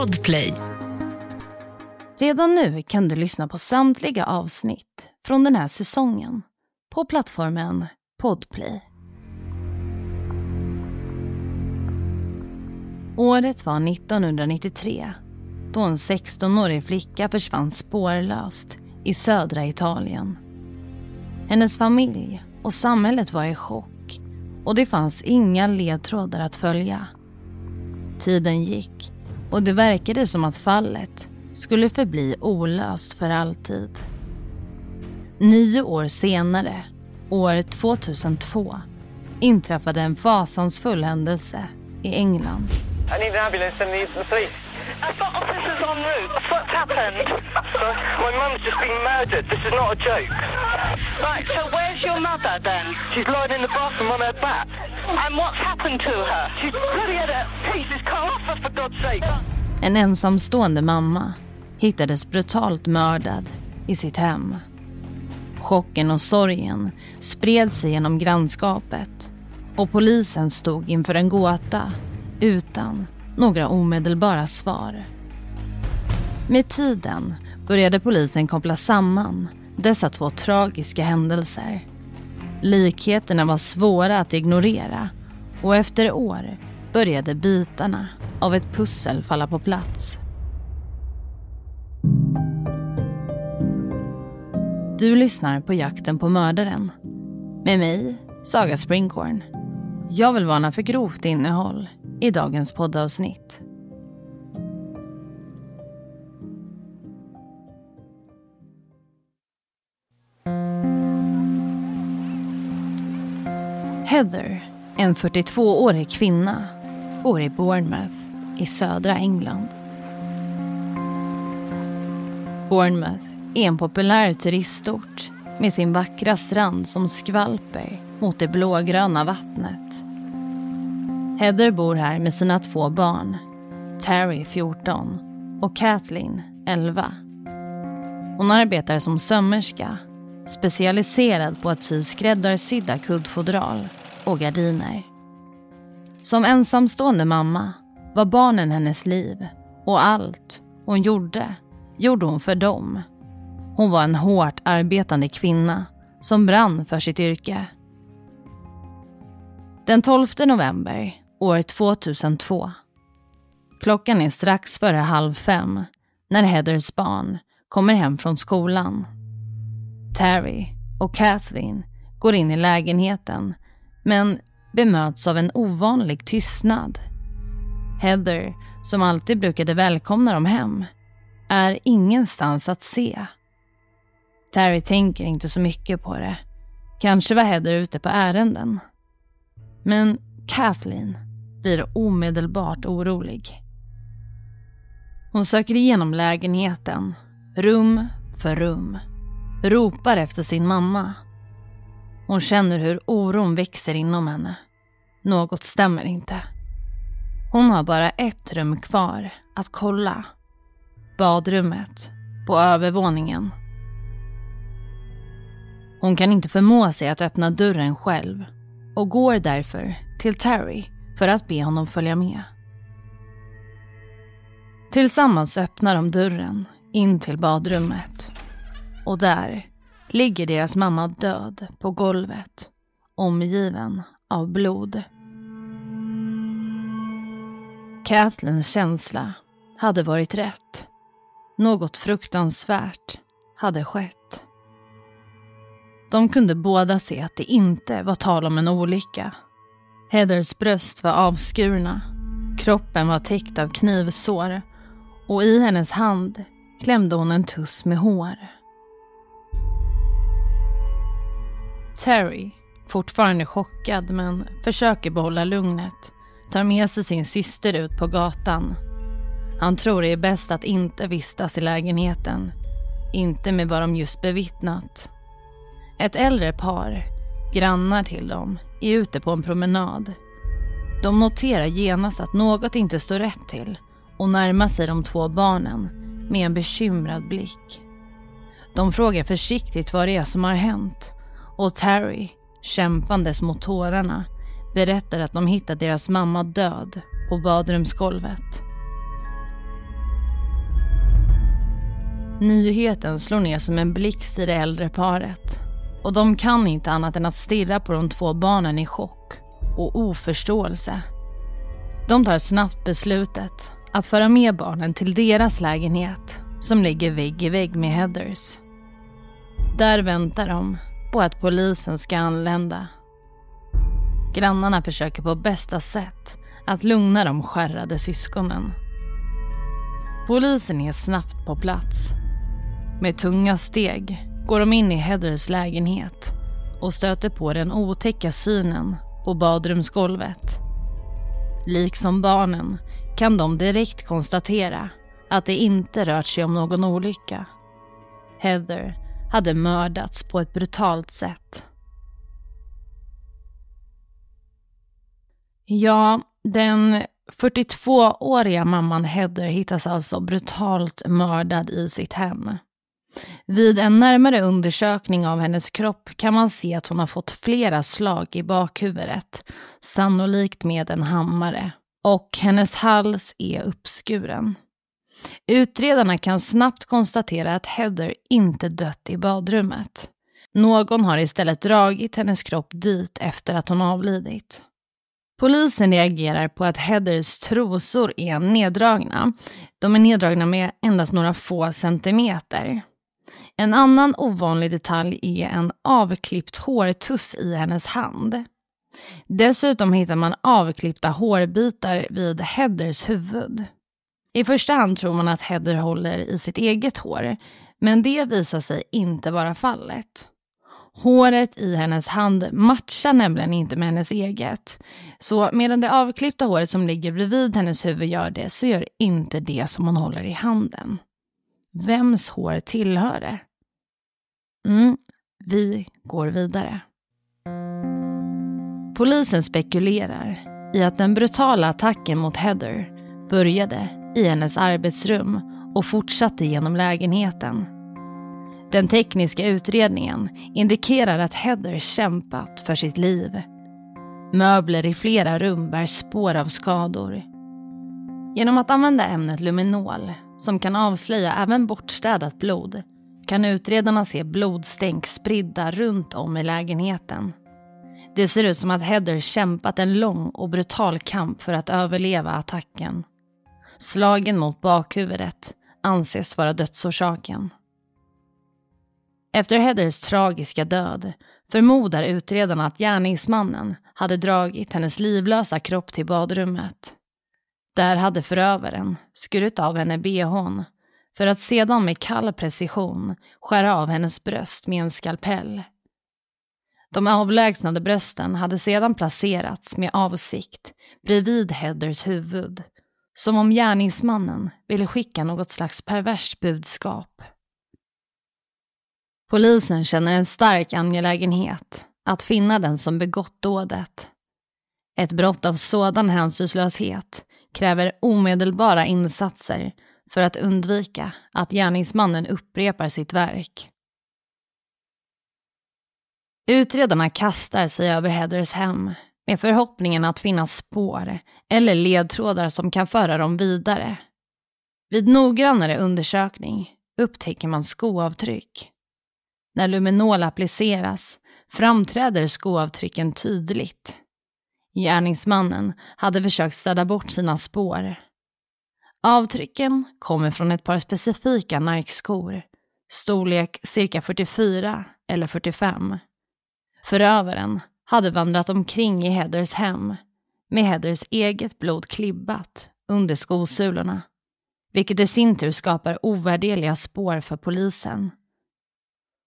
Podplay. Redan nu kan du lyssna på samtliga avsnitt från den här säsongen på plattformen Podplay. Året var 1993 då en 16-årig flicka försvann spårlöst i södra Italien. Hennes familj och samhället var i chock och det fanns inga ledtrådar att följa. Tiden gick och det verkade som att fallet skulle förbli olöst för alltid. Nio år senare, år 2002, inträffade en fasansfull händelse i England. Jag behöver an polis the police. I've got officers en route. What's happened? My mum's just been murdered. This is not a joke. Right, so where's your mother then? She's lying in the bathroom on her back. And what's happened to her? She's bloody had her pieces cut off her, for God's sake. En ensamstående mamma hittades brutalt mördad i sitt hem. Chocken och sorgen spred sig genom grannskapet och polisen stod inför en gåta utan några omedelbara svar. Med tiden började polisen koppla samman dessa två tragiska händelser. Likheterna var svåra att ignorera och efter år började bitarna av ett pussel falla på plats. Du lyssnar på Jakten på mördaren. Med mig, Saga Springhorn. Jag vill varna för grovt innehåll i dagens poddavsnitt. Heather, en 42-årig kvinna, bor i Bournemouth i södra England. Bournemouth är en populär turistort med sin vackra strand som skvalper mot det blågröna vattnet. Heather bor här med sina två barn, Terry 14 och Kathleen 11. Hon arbetar som sömmerska, specialiserad på att sy skräddarsydda kuddfodral och gardiner. Som ensamstående mamma var barnen hennes liv och allt hon gjorde, gjorde hon för dem. Hon var en hårt arbetande kvinna som brann för sitt yrke. Den 12 november år 2002. Klockan är strax före halv fem när Heathers barn kommer hem från skolan. Terry och Kathleen går in i lägenheten men bemöts av en ovanlig tystnad. Heather, som alltid brukade välkomna dem hem, är ingenstans att se. Terry tänker inte så mycket på det. Kanske var Heather ute på ärenden. Men Kathleen blir omedelbart orolig. Hon söker igenom lägenheten, rum för rum. Ropar efter sin mamma. Hon känner hur oron växer inom henne. Något stämmer inte. Hon har bara ett rum kvar att kolla. Badrummet på övervåningen. Hon kan inte förmå sig att öppna dörren själv och går därför till Terry för att be honom följa med. Tillsammans öppnar de dörren in till badrummet. Och där ligger deras mamma död på golvet, omgiven av blod. Kathleens känsla hade varit rätt. Något fruktansvärt hade skett. De kunde båda se att det inte var tal om en olycka. Heathers bröst var avskurna. Kroppen var täckt av knivsår och i hennes hand klämde hon en tuss med hår. Terry, fortfarande chockad men försöker behålla lugnet, tar med sig sin syster ut på gatan. Han tror det är bäst att inte vistas i lägenheten. Inte med vad de just bevittnat. Ett äldre par, grannar till dem, är ute på en promenad. De noterar genast att något inte står rätt till och närmar sig de två barnen med en bekymrad blick. De frågar försiktigt vad det är som har hänt och Terry, kämpandes mot tårarna, berättar att de hittat deras mamma död på badrumsgolvet. Nyheten slår ner som en blixt i det äldre paret. Och de kan inte annat än att stirra på de två barnen i chock och oförståelse. De tar snabbt beslutet att föra med barnen till deras lägenhet som ligger vägg i vägg med Heathers. Där väntar de på att polisen ska anlända. Grannarna försöker på bästa sätt att lugna de skärrade syskonen. Polisen är snabbt på plats. Med tunga steg går de in i Heathers lägenhet och stöter på den otäcka synen på badrumsgolvet. Liksom barnen kan de direkt konstatera att det inte rört sig om någon olycka. Heather hade mördats på ett brutalt sätt. Ja, den 42-åriga mamman Heather hittas alltså brutalt mördad i sitt hem. Vid en närmare undersökning av hennes kropp kan man se att hon har fått flera slag i bakhuvudet, sannolikt med en hammare. Och hennes hals är uppskuren. Utredarna kan snabbt konstatera att Heather inte dött i badrummet. Någon har istället dragit hennes kropp dit efter att hon avlidit. Polisen reagerar på att Heathers trosor är neddragna. De är neddragna med endast några få centimeter. En annan ovanlig detalj är en avklippt hårtuss i hennes hand. Dessutom hittar man avklippta hårbitar vid Heathers huvud. I första hand tror man att Heather håller i sitt eget hår, men det visar sig inte vara fallet. Håret i hennes hand matchar nämligen inte med hennes eget. Så medan det avklippta håret som ligger bredvid hennes huvud gör det, så gör inte det som hon håller i handen. Vems hår tillhör det? Mm, vi går vidare. Polisen spekulerar i att den brutala attacken mot Heather började i hennes arbetsrum och fortsatte genom lägenheten. Den tekniska utredningen indikerar att Heather kämpat för sitt liv. Möbler i flera rum bär spår av skador. Genom att använda ämnet luminol, som kan avslöja även bortstädat blod, kan utredarna se blodstänk spridda runt om i lägenheten. Det ser ut som att Heather kämpat en lång och brutal kamp för att överleva attacken. Slagen mot bakhuvudet anses vara dödsorsaken. Efter Heathers tragiska död förmodar utredarna att gärningsmannen hade dragit hennes livlösa kropp till badrummet. Där hade förövaren skurit av henne behån för att sedan med kall precision skära av hennes bröst med en skalpell. De avlägsnade brösten hade sedan placerats med avsikt bredvid Heathers huvud som om gärningsmannen ville skicka något slags perverst budskap. Polisen känner en stark angelägenhet att finna den som begått dådet. Ett brott av sådan hänsynslöshet kräver omedelbara insatser för att undvika att gärningsmannen upprepar sitt verk. Utredarna kastar sig över Heathers hem med förhoppningen att finna spår eller ledtrådar som kan föra dem vidare. Vid noggrannare undersökning upptäcker man skoavtryck. När luminol appliceras framträder skoavtrycken tydligt. Gärningsmannen hade försökt städa bort sina spår. Avtrycken kommer från ett par specifika Nike-skor, storlek cirka 44 eller 45. Förövaren hade vandrat omkring i Heathers hem med Heathers eget blod klibbat under skosulorna, vilket i sin tur skapar ovärderliga spår för polisen.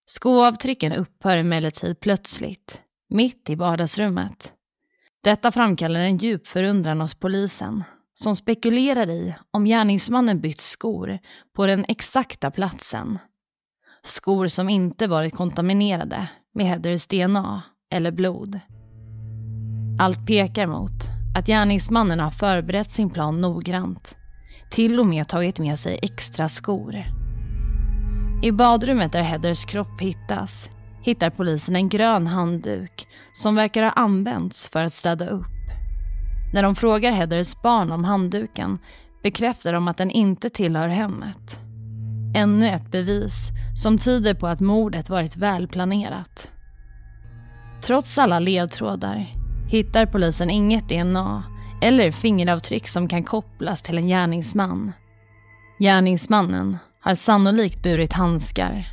Skoavtrycken upphör emellertid plötsligt, mitt i vardagsrummet. Detta framkallar en djup förundran hos polisen som spekulerar i om gärningsmannen bytt skor på den exakta platsen. Skor som inte varit kontaminerade med Heathers DNA eller blod. Allt pekar mot att gärningsmannen har förberett sin plan noggrant. Till och med tagit med sig extra skor. I badrummet där Heathers kropp hittas hittar polisen en grön handduk som verkar ha använts för att städa upp. När de frågar Heathers barn om handduken bekräftar de att den inte tillhör hemmet. Ännu ett bevis som tyder på att mordet varit välplanerat. Trots alla ledtrådar hittar polisen inget DNA eller fingeravtryck som kan kopplas till en gärningsman. Gärningsmannen har sannolikt burit handskar.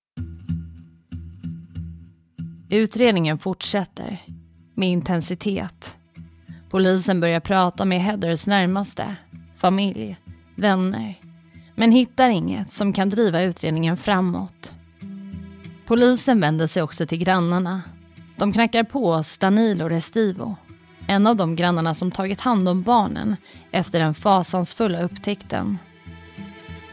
Utredningen fortsätter med intensitet. Polisen börjar prata med Heathers närmaste, familj, vänner men hittar inget som kan driva utredningen framåt. Polisen vänder sig också till grannarna. De knackar på hos Danilo Restivo, en av de grannarna som tagit hand om barnen efter den fasansfulla upptäckten.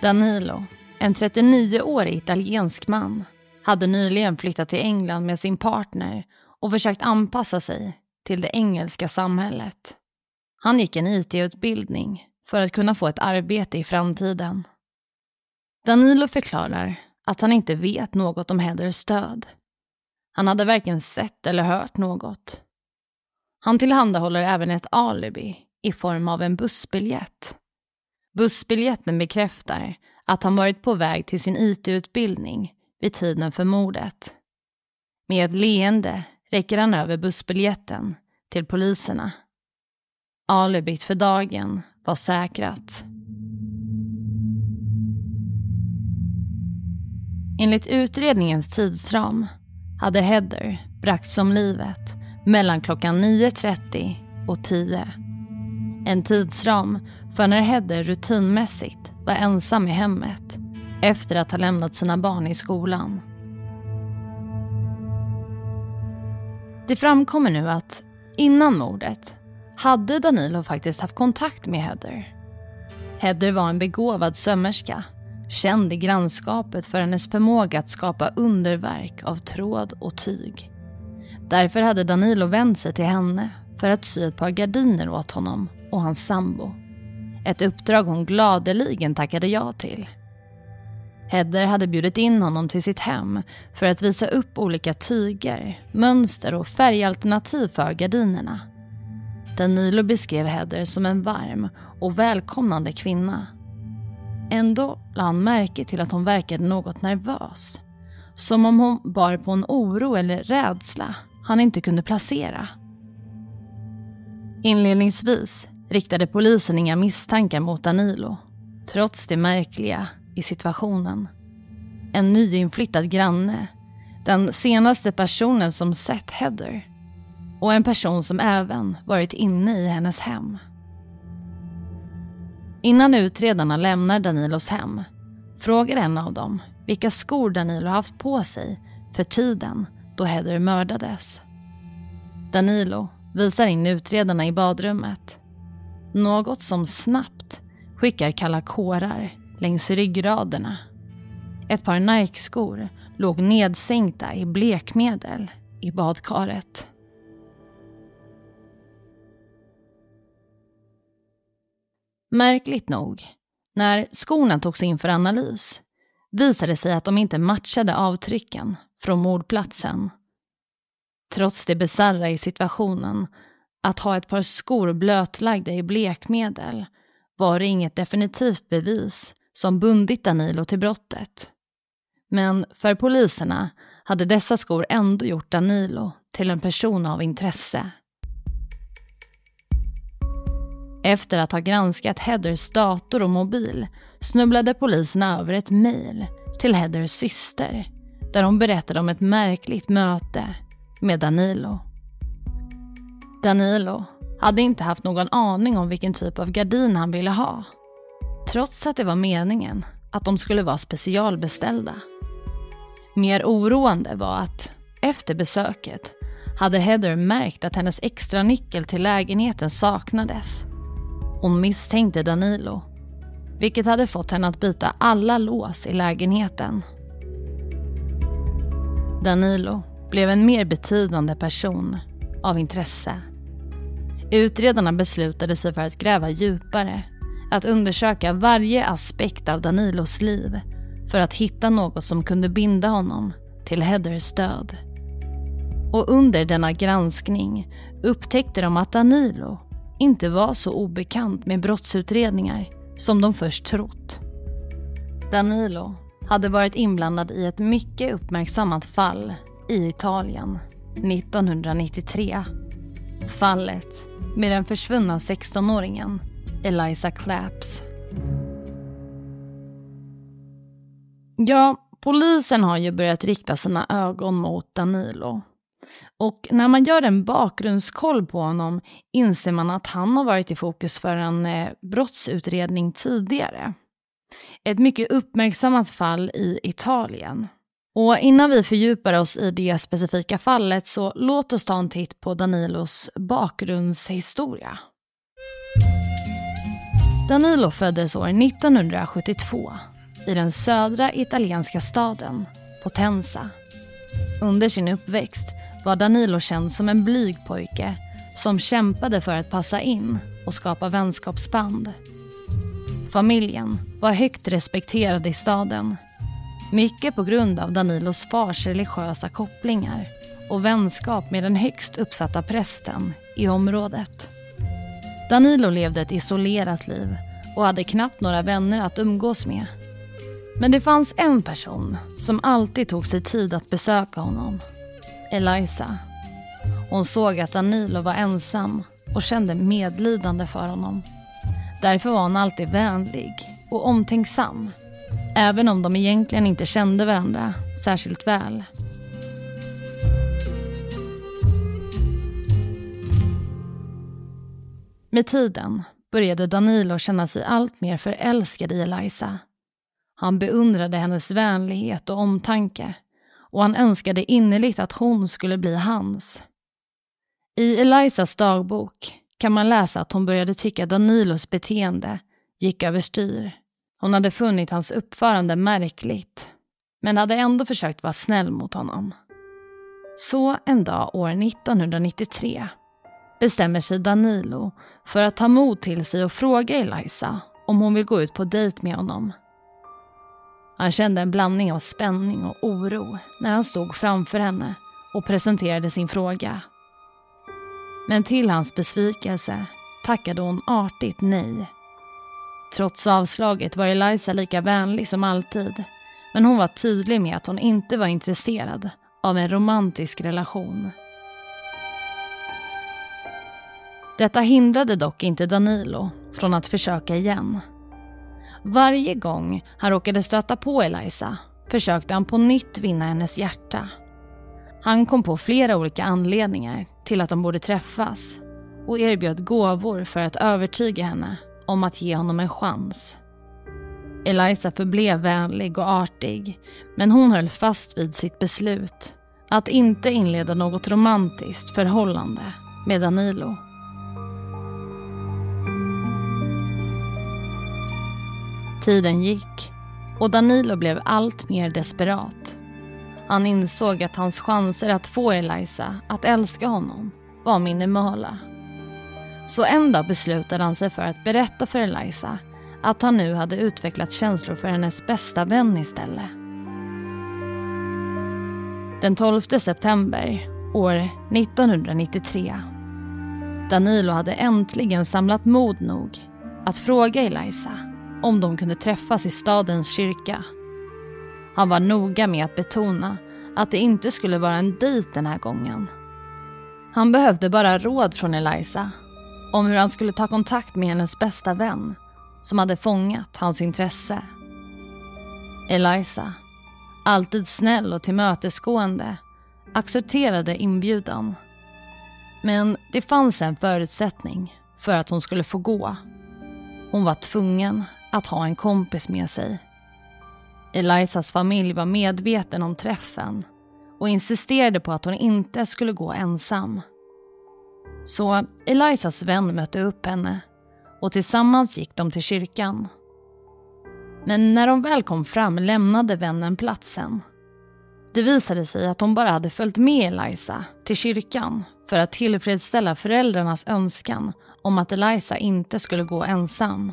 Danilo, en 39-årig italiensk man, hade nyligen flyttat till England med sin partner och försökt anpassa sig till det engelska samhället. Han gick en IT-utbildning för att kunna få ett arbete i framtiden. Danilo förklarar att han inte vet något om Heathers död. Han hade varken sett eller hört något. Han tillhandahåller även ett alibi i form av en bussbiljett. Bussbiljetten bekräftar att han varit på väg till sin IT-utbildning vid tiden för mordet. Med ett leende räcker han över bussbiljetten till poliserna. Alibit för dagen var säkrat. Enligt utredningens tidsram hade Heather bragts om livet mellan klockan 9.30 och 10. En tidsram för när Heather rutinmässigt var ensam i hemmet efter att ha lämnat sina barn i skolan. Det framkommer nu att innan mordet hade Danilo faktiskt haft kontakt med Heather. Heather var en begåvad sömmerska, känd i grannskapet för hennes förmåga att skapa underverk av tråd och tyg. Därför hade Danilo vänt sig till henne för att sy ett par gardiner åt honom och hans sambo. Ett uppdrag hon gladeligen tackade ja till. Hedder hade bjudit in honom till sitt hem för att visa upp olika tyger, mönster och färgalternativ för gardinerna. Danilo beskrev Hedder som en varm och välkomnande kvinna. Ändå lade han märke till att hon verkade något nervös. Som om hon bar på en oro eller rädsla han inte kunde placera. Inledningsvis riktade polisen inga misstankar mot Danilo, trots det märkliga i situationen. En nyinflyttad granne, den senaste personen som sett Heather och en person som även varit inne i hennes hem. Innan utredarna lämnar Danilos hem frågar en av dem vilka skor Danilo haft på sig för tiden då Heather mördades. Danilo visar in utredarna i badrummet. Något som snabbt skickar kalla kårar längs ryggraderna. Ett par Nike-skor låg nedsänkta i blekmedel i badkaret. Märkligt nog, när skorna togs in för analys visade det sig att de inte matchade avtrycken från mordplatsen. Trots det bizarra i situationen, att ha ett par skor blötlagda i blekmedel, var det inget definitivt bevis som bundit Danilo till brottet. Men för poliserna hade dessa skor ändå gjort Danilo till en person av intresse. Efter att ha granskat Heathers dator och mobil snubblade poliserna över ett mejl till Heathers syster där hon berättade om ett märkligt möte med Danilo. Danilo hade inte haft någon aning om vilken typ av gardin han ville ha. Trots att det var meningen att de skulle vara specialbeställda. Mer oroande var att efter besöket hade Heather märkt att hennes extra nyckel till lägenheten saknades. Hon misstänkte Danilo, vilket hade fått henne att byta alla lås i lägenheten. Danilo blev en mer betydande person av intresse. Utredarna beslutade sig för att gräva djupare, att undersöka varje aspekt av Danilos liv för att hitta något som kunde binda honom till Heathers död. Och under denna granskning upptäckte de att Danilo inte var så obekant med brottsutredningar som de först trott. Danilo hade varit inblandad i ett mycket uppmärksammat fall i Italien 1993. Fallet med den försvunna 16-åringen Eliza Claps. Ja, polisen har ju börjat rikta sina ögon mot Danilo. Och när man gör en bakgrundskoll på honom inser man att han har varit i fokus för en eh, brottsutredning tidigare. Ett mycket uppmärksammat fall i Italien. Och innan vi fördjupar oss i det specifika fallet så låt oss ta en titt på Danilos bakgrundshistoria. Danilo föddes år 1972 i den södra italienska staden Potenza. Under sin uppväxt var Danilo känd som en blyg pojke som kämpade för att passa in och skapa vänskapsband. Familjen var högt respekterad i staden. Mycket på grund av Danilos fars religiösa kopplingar och vänskap med den högst uppsatta prästen i området. Danilo levde ett isolerat liv och hade knappt några vänner att umgås med. Men det fanns en person som alltid tog sig tid att besöka honom. Eliza. Hon såg att Danilo var ensam och kände medlidande för honom. Därför var hon alltid vänlig och omtänksam. Även om de egentligen inte kände varandra särskilt väl. Med tiden började Danilo känna sig allt mer förälskad i Eliza. Han beundrade hennes vänlighet och omtanke och han önskade innerligt att hon skulle bli hans. I Elizas dagbok kan man läsa att hon började tycka Danilos beteende gick överstyr. Hon hade funnit hans uppförande märkligt, men hade ändå försökt vara snäll mot honom. Så en dag år 1993 bestämmer sig Danilo för att ta mod till sig och fråga Eliza om hon vill gå ut på dejt med honom. Han kände en blandning av spänning och oro när han stod framför henne och presenterade sin fråga. Men till hans besvikelse tackade hon artigt nej. Trots avslaget var Eliza lika vänlig som alltid men hon var tydlig med att hon inte var intresserad av en romantisk relation. Detta hindrade dock inte Danilo från att försöka igen. Varje gång han råkade stöta på Eliza försökte han på nytt vinna hennes hjärta. Han kom på flera olika anledningar till att de borde träffas och erbjöd gåvor för att övertyga henne om att ge honom en chans. Eliza förblev vänlig och artig men hon höll fast vid sitt beslut att inte inleda något romantiskt förhållande med Danilo. Tiden gick och Danilo blev allt mer desperat. Han insåg att hans chanser att få Eliza att älska honom var minimala. Så en dag beslutade han sig för att berätta för Eliza att han nu hade utvecklat känslor för hennes bästa vän istället. Den 12 september år 1993. Danilo hade äntligen samlat mod nog att fråga Eliza om de kunde träffas i stadens kyrka. Han var noga med att betona att det inte skulle vara en dejt den här gången. Han behövde bara råd från Eliza om hur han skulle ta kontakt med hennes bästa vän som hade fångat hans intresse. Eliza alltid snäll och tillmötesgående, accepterade inbjudan. Men det fanns en förutsättning för att hon skulle få gå. Hon var tvungen att ha en kompis med sig. Elisas familj var medveten om träffen och insisterade på att hon inte skulle gå ensam. Så Elisas vän mötte upp henne och tillsammans gick de till kyrkan. Men när de väl kom fram lämnade vännen platsen. Det visade sig att hon bara hade följt med Eliza till kyrkan för att tillfredsställa föräldrarnas önskan om att Eliza inte skulle gå ensam.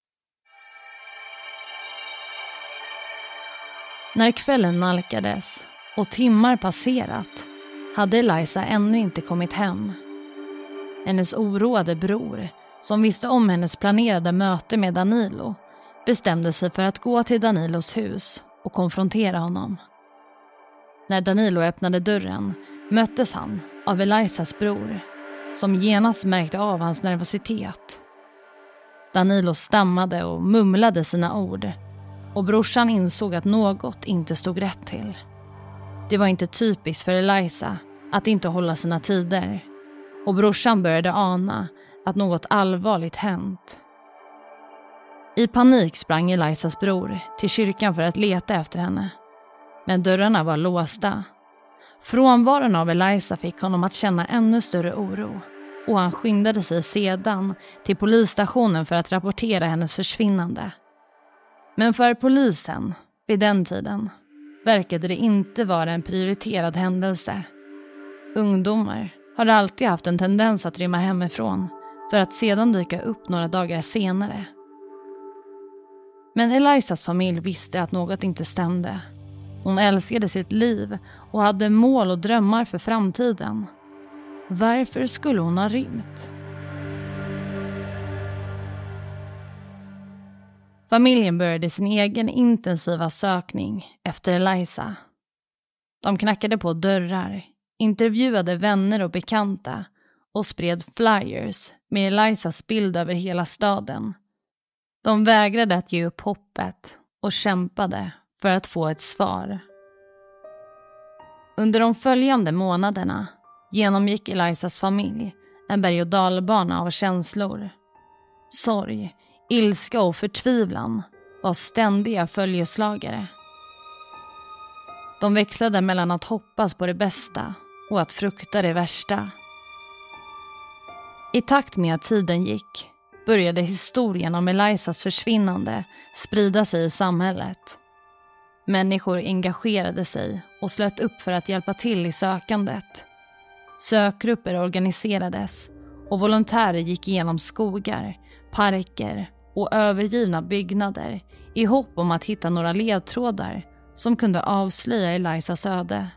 När kvällen nalkades och timmar passerat hade Eliza ännu inte kommit hem. Hennes oroade bror, som visste om hennes planerade möte med Danilo, bestämde sig för att gå till Danilos hus och konfrontera honom. När Danilo öppnade dörren möttes han av Elizas bror, som genast märkte av hans nervositet. Danilo stammade och mumlade sina ord och brorsan insåg att något inte stod rätt till. Det var inte typiskt för Eliza att inte hålla sina tider och brorsan började ana att något allvarligt hänt. I panik sprang Elizas bror till kyrkan för att leta efter henne. Men dörrarna var låsta. Frånvaron av Eliza fick honom att känna ännu större oro och han skyndade sig sedan till polisstationen för att rapportera hennes försvinnande. Men för polisen, vid den tiden, verkade det inte vara en prioriterad händelse. Ungdomar har alltid haft en tendens att rymma hemifrån för att sedan dyka upp några dagar senare. Men Elizas familj visste att något inte stämde. Hon älskade sitt liv och hade mål och drömmar för framtiden. Varför skulle hon ha rymt? Familjen började sin egen intensiva sökning efter Eliza. De knackade på dörrar, intervjuade vänner och bekanta och spred flyers med Elizas bild över hela staden. De vägrade att ge upp hoppet och kämpade för att få ett svar. Under de följande månaderna genomgick Elizas familj en berg och dalbana av känslor. Sorg, ilska och förtvivlan var ständiga följeslagare. De växlade mellan att hoppas på det bästa och att frukta det värsta. I takt med att tiden gick började historien om Elisas försvinnande sprida sig i samhället. Människor engagerade sig och slöt upp för att hjälpa till i sökandet. Sökgrupper organiserades och volontärer gick igenom skogar, parker och övergivna byggnader i hopp om att hitta några ledtrådar som kunde avslöja Elizas öde.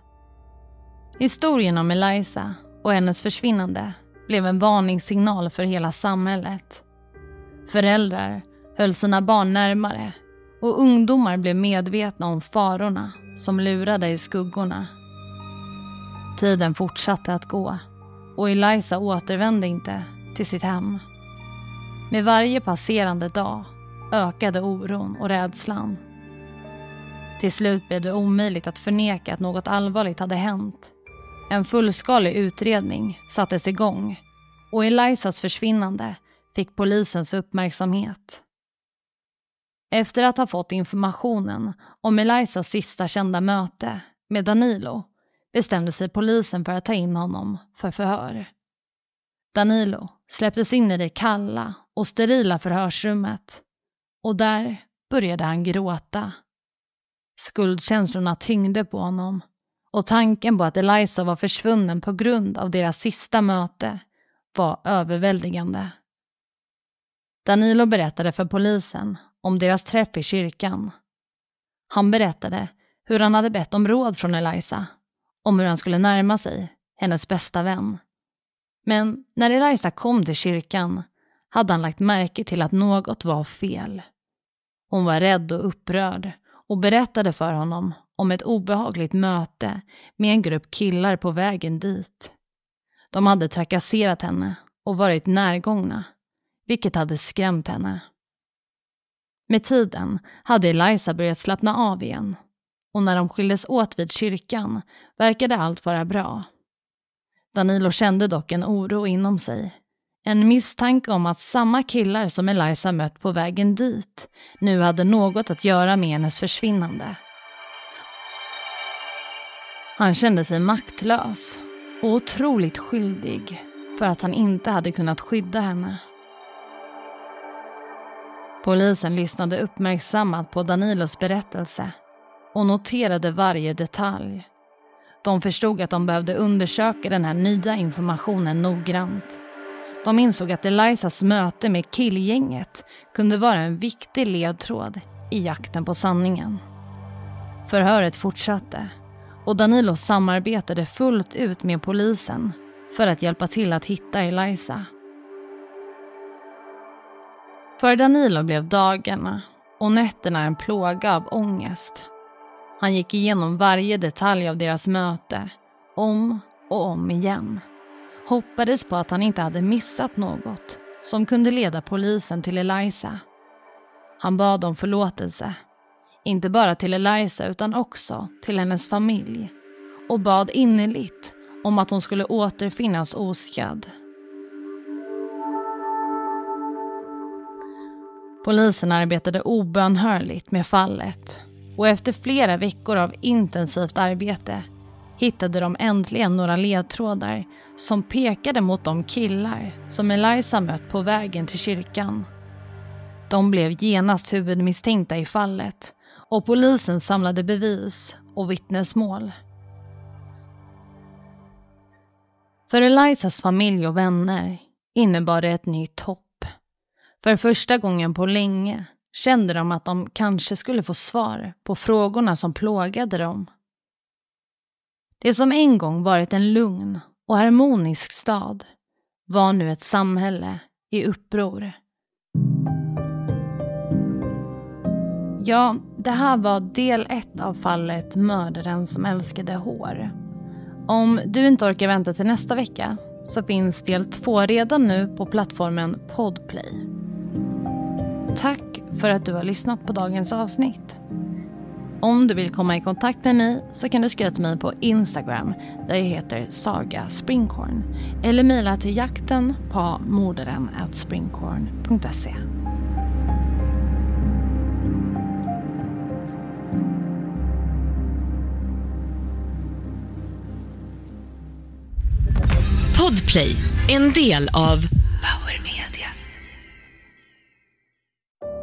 Historien om Eliza och hennes försvinnande blev en varningssignal för hela samhället. Föräldrar höll sina barn närmare och ungdomar blev medvetna om farorna som lurade i skuggorna. Tiden fortsatte att gå och Eliza återvände inte till sitt hem. Med varje passerande dag ökade oron och rädslan. Till slut blev det omöjligt att förneka att något allvarligt hade hänt. En fullskalig utredning sattes igång och Elizas försvinnande fick polisens uppmärksamhet. Efter att ha fått informationen om Elizas sista kända möte med Danilo bestämde sig polisen för att ta in honom för förhör. Danilo släpptes in i det kalla och sterila förhörsrummet och där började han gråta. Skuldkänslorna tyngde på honom och tanken på att Eliza var försvunnen på grund av deras sista möte var överväldigande. Danilo berättade för polisen om deras träff i kyrkan. Han berättade hur han hade bett om råd från Eliza om hur han skulle närma sig hennes bästa vän. Men när Eliza kom till kyrkan hade han lagt märke till att något var fel. Hon var rädd och upprörd och berättade för honom om ett obehagligt möte med en grupp killar på vägen dit. De hade trakasserat henne och varit närgångna, vilket hade skrämt henne. Med tiden hade Eliza börjat slappna av igen och när de skildes åt vid kyrkan verkade allt vara bra. Danilo kände dock en oro inom sig. En misstanke om att samma killar som Eliza mött på vägen dit nu hade något att göra med hennes försvinnande. Han kände sig maktlös och otroligt skyldig för att han inte hade kunnat skydda henne. Polisen lyssnade uppmärksammat på Danilos berättelse och noterade varje detalj. De förstod att de behövde undersöka den här nya informationen noggrant. De insåg att Elisas möte med killgänget kunde vara en viktig ledtråd i jakten på sanningen. Förhöret fortsatte och Danilo samarbetade fullt ut med polisen för att hjälpa till att hitta Elisa. För Danilo blev dagarna och nätterna en plåga av ångest. Han gick igenom varje detalj av deras möte, om och om igen. Hoppades på att han inte hade missat något som kunde leda polisen till Eliza. Han bad om förlåtelse. Inte bara till Eliza utan också till hennes familj. Och bad innerligt om att hon skulle återfinnas oskadd. Polisen arbetade obönhörligt med fallet och efter flera veckor av intensivt arbete hittade de äntligen några ledtrådar som pekade mot de killar som Eliza mött på vägen till kyrkan. De blev genast huvudmisstänkta i fallet och polisen samlade bevis och vittnesmål. För Elizas familj och vänner innebar det ett nytt hopp. För första gången på länge kände de att de kanske skulle få svar på frågorna som plågade dem. Det som en gång varit en lugn och harmonisk stad var nu ett samhälle i uppror. Ja, det här var del ett av fallet Mördaren som älskade hår. Om du inte orkar vänta till nästa vecka så finns del två redan nu på plattformen Podplay. Tack för att du har lyssnat på dagens avsnitt. Om du vill komma i kontakt med mig så kan du skriva till mig på Instagram där jag heter Saga Springkorn eller mejla till jakten på mordaren springkorn.se. Podplay, en del av